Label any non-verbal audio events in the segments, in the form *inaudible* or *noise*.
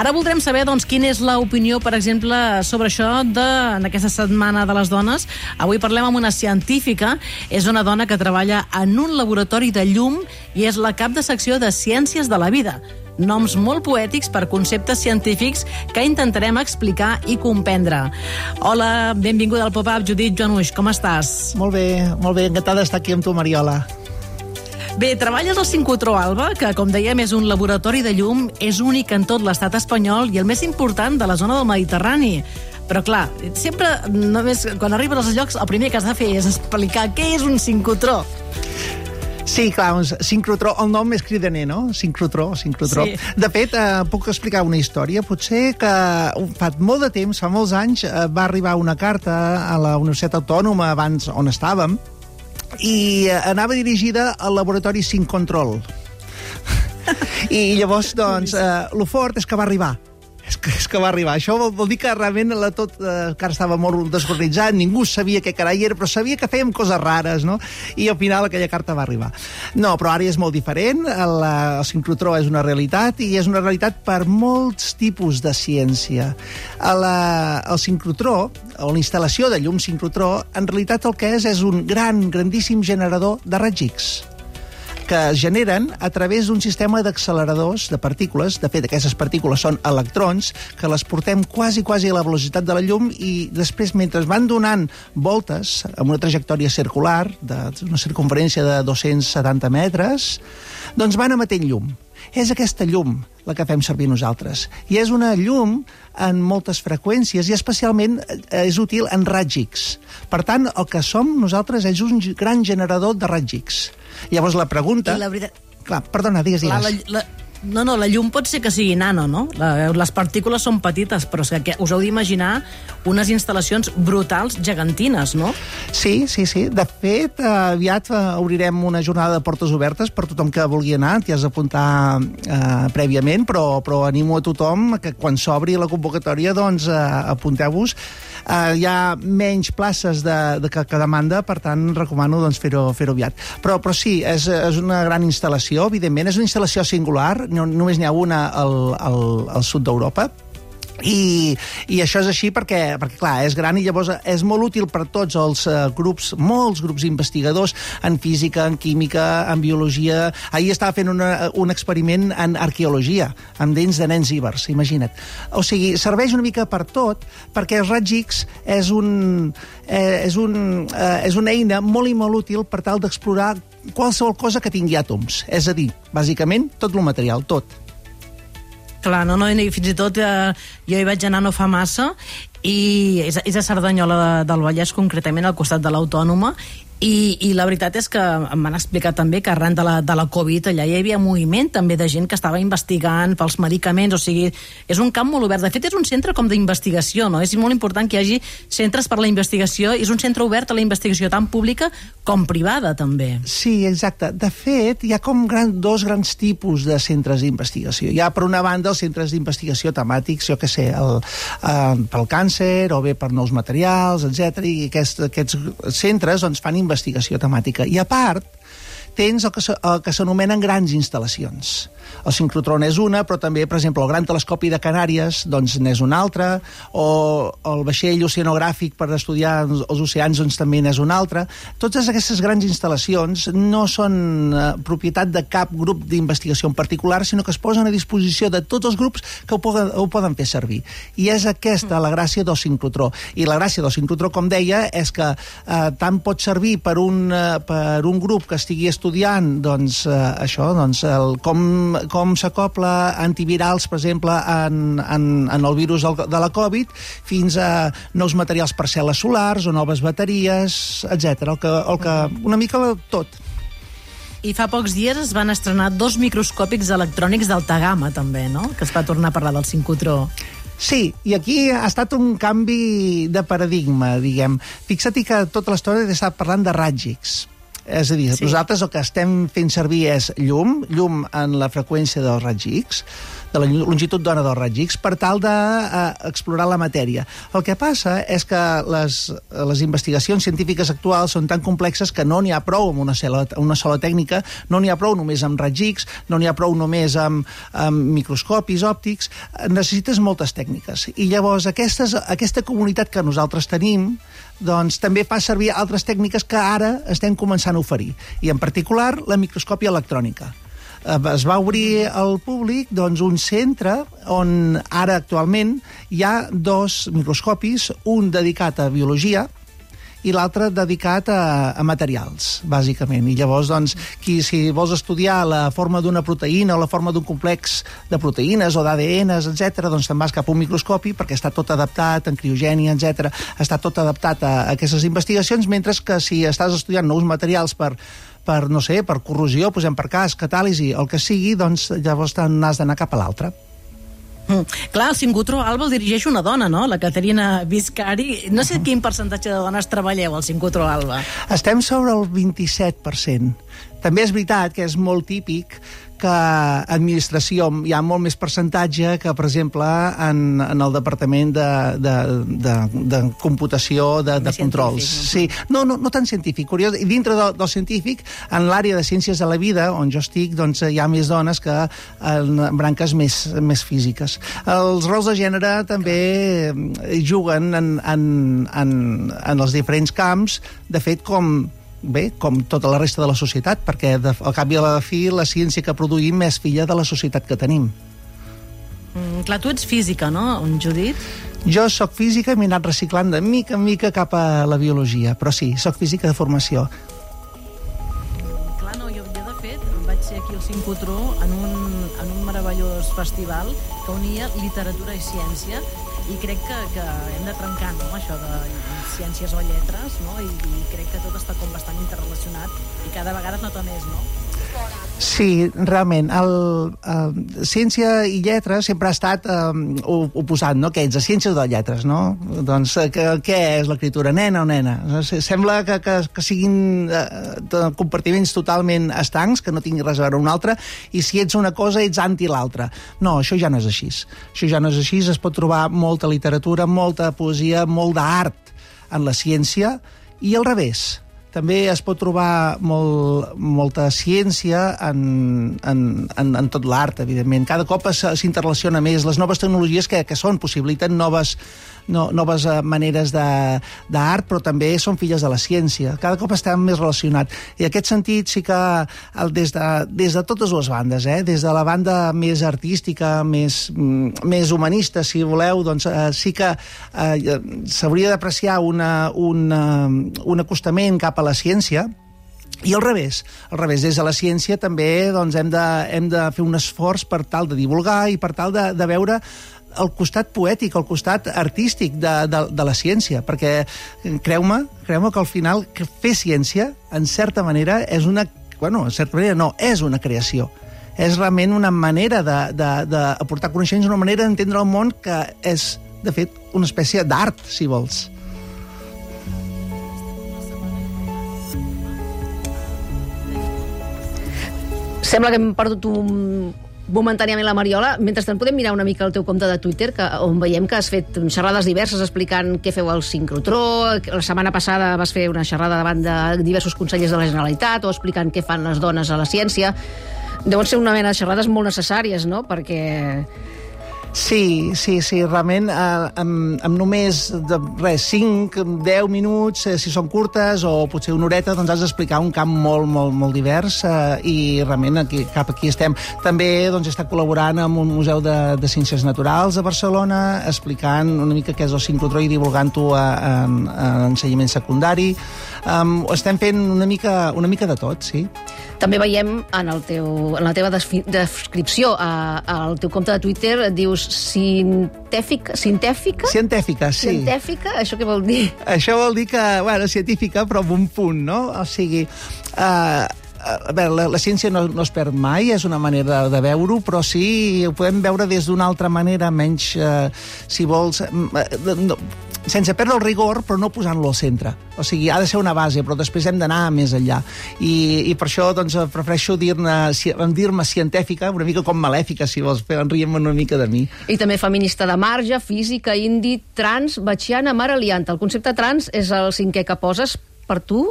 Ara voldrem saber doncs, quina és l'opinió, per exemple, sobre això de, en aquesta setmana de les dones. Avui parlem amb una científica. És una dona que treballa en un laboratori de llum i és la cap de secció de Ciències de la Vida noms molt poètics per conceptes científics que intentarem explicar i comprendre. Hola, benvinguda al Pop-Up, Judit Joanuix, com estàs? Molt bé, molt bé, encantada d'estar aquí amb tu, Mariola. Bé, treballes al Sincrotró Alba, que, com dèiem, és un laboratori de llum, és únic en tot l'estat espanyol i el més important de la zona del Mediterrani. Però, clar, sempre, només quan arribes als llocs, el primer que has de fer és explicar què és un sincrotró. Sí, clar, un sincrotró, el nom és cridaner, no? Sincrotró, sincrotró. Sí. De fet, eh, puc explicar una història. Potser que fa molt de temps, fa molts anys, eh, va arribar una carta a la Universitat Autònoma abans on estàvem i eh, anava dirigida al laboratori Control. *laughs* I llavors, doncs, eh, lo fort és que va arribar és que, és que va arribar. Això vol, vol dir que realment la tot eh, encara estava molt desorganitzat, ningú sabia què carai era, però sabia que fèiem coses rares, no? I al final aquella carta va arribar. No, però ara és molt diferent, el, el sincrotró és una realitat i és una realitat per molts tipus de ciència. El, el sincrotró, o la instal·lació de llum sincrotró, en realitat el que és és un gran, grandíssim generador de raigs X que es generen a través d'un sistema d'acceleradors de partícules. De fet, aquestes partícules són electrons que les portem quasi, quasi a la velocitat de la llum i després, mentre van donant voltes amb una trajectòria circular d'una circunferència de 270 metres, doncs van emetent llum. És aquesta llum la que fem servir nosaltres. I és una llum en moltes freqüències i especialment eh, és útil en X. Per tant, el que som nosaltres és un gran generador de X. Llavors la pregunta... I la veritat... Clar, perdona, digues, digues. La, la, la, no, no, la llum pot ser que sigui nano, no? La, les partícules són petites, però és que us heu d'imaginar unes instal·lacions brutals, gegantines, no? Sí, sí, sí. De fet, aviat eh, obrirem una jornada de portes obertes per tothom que vulgui anar. T'hi has d'apuntar eh, prèviament, però, però animo a tothom que quan s'obri la convocatòria, doncs, eh, apunteu-vos. Eh, hi ha menys places de, de que, que demanda, per tant, recomano doncs, fer-ho fer, aviat. Però, però sí, és, és una gran instal·lació, evidentment. És una instal·lació singular, no, només n'hi ha una al, al, al sud d'Europa, i, i això és així perquè, perquè, clar, és gran i llavors és molt útil per tots els uh, grups, molts grups investigadors en física, en química, en biologia. Ahir estava fent una, un experiment en arqueologia, amb dents de nens íbers, imagina't. O sigui, serveix una mica per tot, perquè els raigs X és, un, eh, és, un, eh, és una eina molt i molt útil per tal d'explorar qualsevol cosa que tingui àtoms. És a dir, bàsicament, tot el material, tot. Clar, no, no, i fins i tot eh, jo hi vaig anar no fa massa i és, és a Cerdanyola de, del Vallès, concretament al costat de l'Autònoma, i, I la veritat és que em van explicar també que arran de la, de la Covid allà hi havia moviment també de gent que estava investigant pels medicaments, o sigui, és un camp molt obert. De fet, és un centre com d'investigació, no? És molt important que hi hagi centres per la investigació, és un centre obert a la investigació tant pública com privada, també. Sí, exacte. De fet, hi ha com gran, dos grans tipus de centres d'investigació. Hi ha, per una banda, els centres d'investigació temàtics, jo que sé, el, eh, pel càncer o bé per nous materials, etc. I aquests, aquests centres doncs, fan investigació temàtica. I a part, tens el que s'anomenen grans instal·lacions. El sincrotron és una, però també, per exemple, el Gran Telescopi de Canàries doncs n'és una altra, o el vaixell oceanogràfic per estudiar els oceans doncs, també n'és una altra. Totes aquestes grans instal·lacions no són eh, propietat de cap grup d'investigació en particular, sinó que es posen a disposició de tots els grups que ho poden, ho poden fer servir. I és aquesta la gràcia del sincrotró. I la gràcia del sincrotró, com deia, és que eh, tant pot servir per un, eh, per un grup que estigui estudiant doncs, eh, això, doncs, el, com, com s'acopla antivirals, per exemple, en, en, en el virus de la Covid, fins a nous materials per cel·les solars o noves bateries, etc. El que, el que, una mica tot. I fa pocs dies es van estrenar dos microscòpics electrònics d'alta gamma, també, no? Que es va tornar a parlar del sincrotró. Sí, i aquí ha estat un canvi de paradigma, diguem. Fixa't que tota l'estona he estat parlant de ràgics és a dir, sí. nosaltres el que estem fent servir és llum, llum en la freqüència dels raigs X. de la longitud d'ona dels raigs X, per tal d'explorar uh, la matèria. El que passa és que les, les investigacions científiques actuals són tan complexes que no n'hi ha prou amb una sola, una sola tècnica, no n'hi ha prou només amb raigs X, no n'hi ha prou només amb, amb microscopis òptics, necessites moltes tècniques. I llavors aquestes, aquesta comunitat que nosaltres tenim doncs també fa servir altres tècniques que ara estem començant a oferir, i en particular la microscòpia electrònica. Eh, es va obrir al públic doncs, un centre on ara actualment hi ha dos microscopis, un dedicat a biologia i l'altre dedicat a, a materials, bàsicament. I llavors, doncs, qui, si vols estudiar la forma d'una proteïna o la forma d'un complex de proteïnes o d'ADNs, etc, doncs te'n vas cap a un microscopi perquè està tot adaptat en criogènia, etc. Està tot adaptat a, a aquestes investigacions, mentre que si estàs estudiant nous materials per per, no sé, per corrosió, posem per cas, catàlisi, el que sigui, doncs llavors n'has d'anar cap a l'altre. Mm. Clar, el Sincrotró Alba el dirigeix una dona, no? La Caterina Viscari. No sé quin percentatge de dones treballeu al Sincrotró Alba. Estem sobre el 27%. També és veritat que és molt típic que administració hi ha molt més percentatge que, per exemple, en, en el departament de, de, de, de computació, de, de controls. Sí, no, no, no tan científic, curiós. I dintre del, del científic, en l'àrea de ciències de la vida, on jo estic, doncs hi ha més dones que en branques més, més físiques. Els rols de gènere també juguen en, en, en, en els diferents camps, de fet, com bé, com tota la resta de la societat, perquè de, al cap i a la fi la ciència que produïm és filla de la societat que tenim. Mm, clar, tu ets física, no, Judit? Jo sóc física i m'he anat reciclant de mica en mica cap a la biologia, però sí, sóc física de formació. Clar, no, jo, jo de fet vaig ser aquí al Cincotró en un, en un meravellós festival que unia literatura i ciència i crec que, que hem de trencar no, això de ciències o lletres no? I, i crec que tot està com bastant interrelacionat i cada vegada es nota més, no? Sí, realment. El, uh, ciència i lletres sempre ha estat uh, oposat, no? Què ets, a ciències de lletres, no? Doncs uh, que, què és l'escriptura, nena o nena? Sembla que, que, que siguin uh, compartiments totalment estancs, que no tinguin res a veure un altre, i si ets una cosa ets anti l'altra. No, això ja no és així. Això ja no és així, es pot trobar molta literatura, molta poesia, molt d'art en la ciència, i al revés també es pot trobar molt, molta ciència en, en, en, en tot l'art, evidentment. Cada cop s'interrelaciona més. Les noves tecnologies que, que són possibiliten noves, no, noves uh, maneres d'art, però també són filles de la ciència. Cada cop estem més relacionats. I en aquest sentit sí que el, des, de, des de totes les bandes, eh? des de la banda més artística, més, mm, més humanista, si voleu, doncs uh, sí que uh, s'hauria d'apreciar una, una, un acostament cap a la ciència, i al revés, al revés, des de la ciència també doncs, hem, de, hem de fer un esforç per tal de divulgar i per tal de, de veure el costat poètic, el costat artístic de, de, de la ciència, perquè creu-me creu que al final que fer ciència, en certa manera, és una... Bueno, en certa manera no, és una creació. És realment una manera d'aportar coneixements, una manera d'entendre el món que és, de fet, una espècie d'art, si vols. Sembla que hem perdut un, momentàniament la Mariola. Mentrestant podem mirar una mica el teu compte de Twitter, que, on veiem que has fet xerrades diverses explicant què feu al sincrotró. La setmana passada vas fer una xerrada davant de diversos consellers de la Generalitat o explicant què fan les dones a la ciència. Deuen ser una mena de xerrades molt necessàries, no?, perquè Sí, sí, sí, realment eh, amb, amb només de, res, 5, 10 minuts, eh, si són curtes, o potser una horeta, doncs has d'explicar un camp molt, molt, molt divers eh, i realment aquí, cap aquí estem. També doncs, està col·laborant amb un museu de, de ciències naturals a Barcelona, explicant una mica què és el sincrotró i divulgant-ho en, en ensenyament secundari. Um, estem fent una mica, una mica de tot, sí. També veiem en, el teu, en la teva descripció al teu compte de Twitter, dius científica, científica? Científica, sí. Científica, això què vol dir? Això vol dir que, bueno, científica, però amb un punt, no? O sigui, uh, a veure, la, la ciència no, no es perd mai, és una manera de, de veure-ho, però sí ho podem veure des d'una altra manera, menys, eh, si vols... Eh, no, sense perdre el rigor, però no posant-lo al centre. O sigui, ha de ser una base, però després hem d'anar més enllà. I, I per això doncs, prefereixo dir-ne dir científica, una mica com malèfica, si vols, fer enriem una mica de mi. I també feminista de marge, física, indi, trans, batxiana, mare lianta. El concepte trans és el cinquè que poses per tu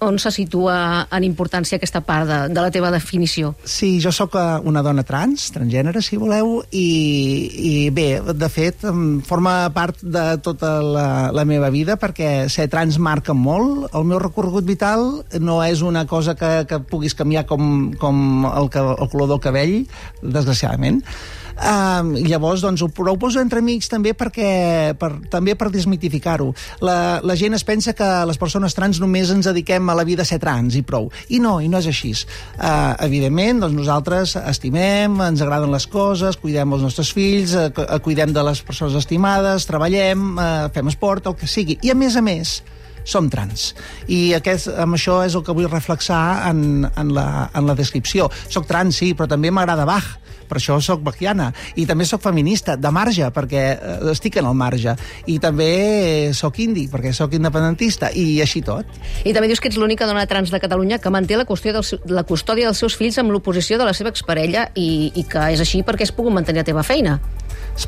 on se situa en importància aquesta part de, de la teva definició? Sí, jo sóc eh, una dona trans, transgènere, si voleu, i, i bé, de fet, forma part de tota la, la meva vida perquè ser trans marca molt. El meu recorregut vital no és una cosa que, que puguis canviar com, com el, el color del cabell, desgraciadament. Uh, llavors, doncs, ho, ho poso mig també perquè, per, també per desmitificar-ho. La, la gent es pensa que les persones trans només ens dediquem a la vida ser trans i prou. I no, i no és així. Uh, evidentment, doncs, nosaltres estimem, ens agraden les coses, cuidem els nostres fills, uh, cuidem de les persones estimades, treballem, uh, fem esport, el que sigui. I, a més a més, som trans. I aquest, amb això és el que vull reflexar en, en, la, en la descripció. Soc trans, sí, però també m'agrada Bach per això sóc bachiana, i també sóc feminista, de marge, perquè eh, estic en el marge, i també sóc indi, perquè sóc independentista, i així tot. I també dius que ets l'única dona trans de Catalunya que manté la, qüestió del, la custòdia dels seus fills amb l'oposició de la seva exparella, i, i que és així perquè has pogut mantenir la teva feina.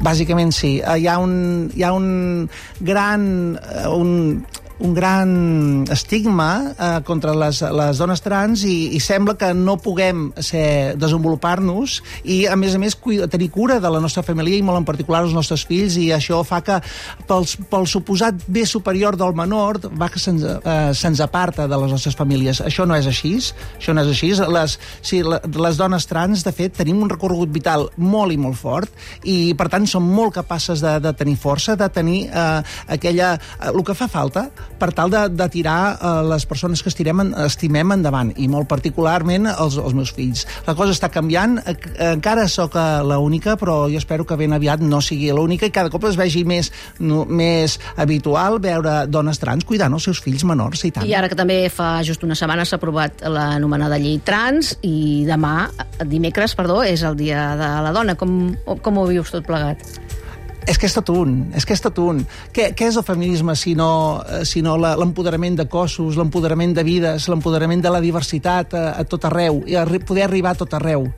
Bàsicament sí. Hi ha un, hi ha un gran... Eh, un, un gran estigma eh, contra les, les dones trans i, i sembla que no puguem desenvolupar-nos i, a més a més, cuida, tenir cura de la nostra família i molt en particular els nostres fills i això fa que pels, pel suposat bé superior del menor va que se'ns eh, se aparta de les nostres famílies. Això no és així. Això no és així. Les, sí, les dones trans, de fet, tenim un recorregut vital molt i molt fort i, per tant, som molt capaces de, de tenir força, de tenir eh, aquella... Eh, el que fa falta per tal de, de tirar eh, les persones que estirem, estimem endavant, i molt particularment els, els meus fills. La cosa està canviant, encara sóc eh, l'única, però jo espero que ben aviat no sigui l'única i cada cop es vegi més, no, més habitual veure dones trans cuidant els seus fills menors i tant. I ara que també fa just una setmana s'ha aprovat l'anomenada llei trans i demà, dimecres, perdó, és el dia de la dona. Com, com ho vius tot plegat? És que és tot un, és que és tot un. Què, què és el feminisme si no, eh, si no l'empoderament de cossos, l'empoderament de vides, l'empoderament de la diversitat a, a tot arreu, i a poder arribar a tot arreu?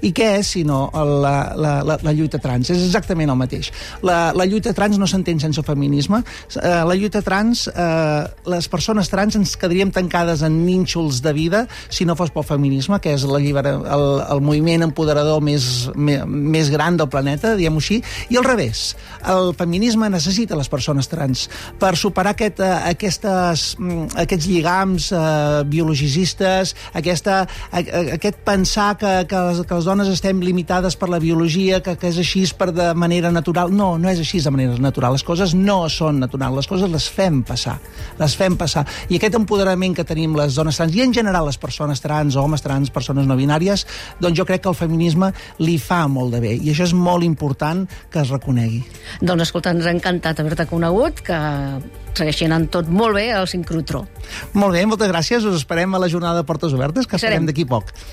I què és, si no, la, la, la, la lluita trans? És exactament el mateix. La, la lluita trans no s'entén sense feminisme. Eh, la lluita trans, eh, les persones trans ens quedaríem tancades en nínxols de vida si no fos pel feminisme, que és la llibera, el, el moviment empoderador més, més, més gran del planeta, diguem-ho així, i al revés. El feminisme necessita les persones trans per superar aquest, eh, aquestes, mm, aquests lligams eh, biologicistes, aquesta, aquest pensar que, que, les, que les dones estem limitades per la biologia, que, que és així per de manera natural. No, no és així de manera natural. Les coses no són naturals, les coses les fem passar. Les fem passar. I aquest empoderament que tenim les dones trans, i en general les persones trans, homes trans, persones no binàries, doncs jo crec que el feminisme li fa molt de bé. I això és molt important que es reconegui. Doncs escolta, ens ha encantat haver-te conegut, que segueixi anant tot molt bé al sincrotró. Molt bé, moltes gràcies. Us esperem a la jornada de portes obertes, que esperem d'aquí poc.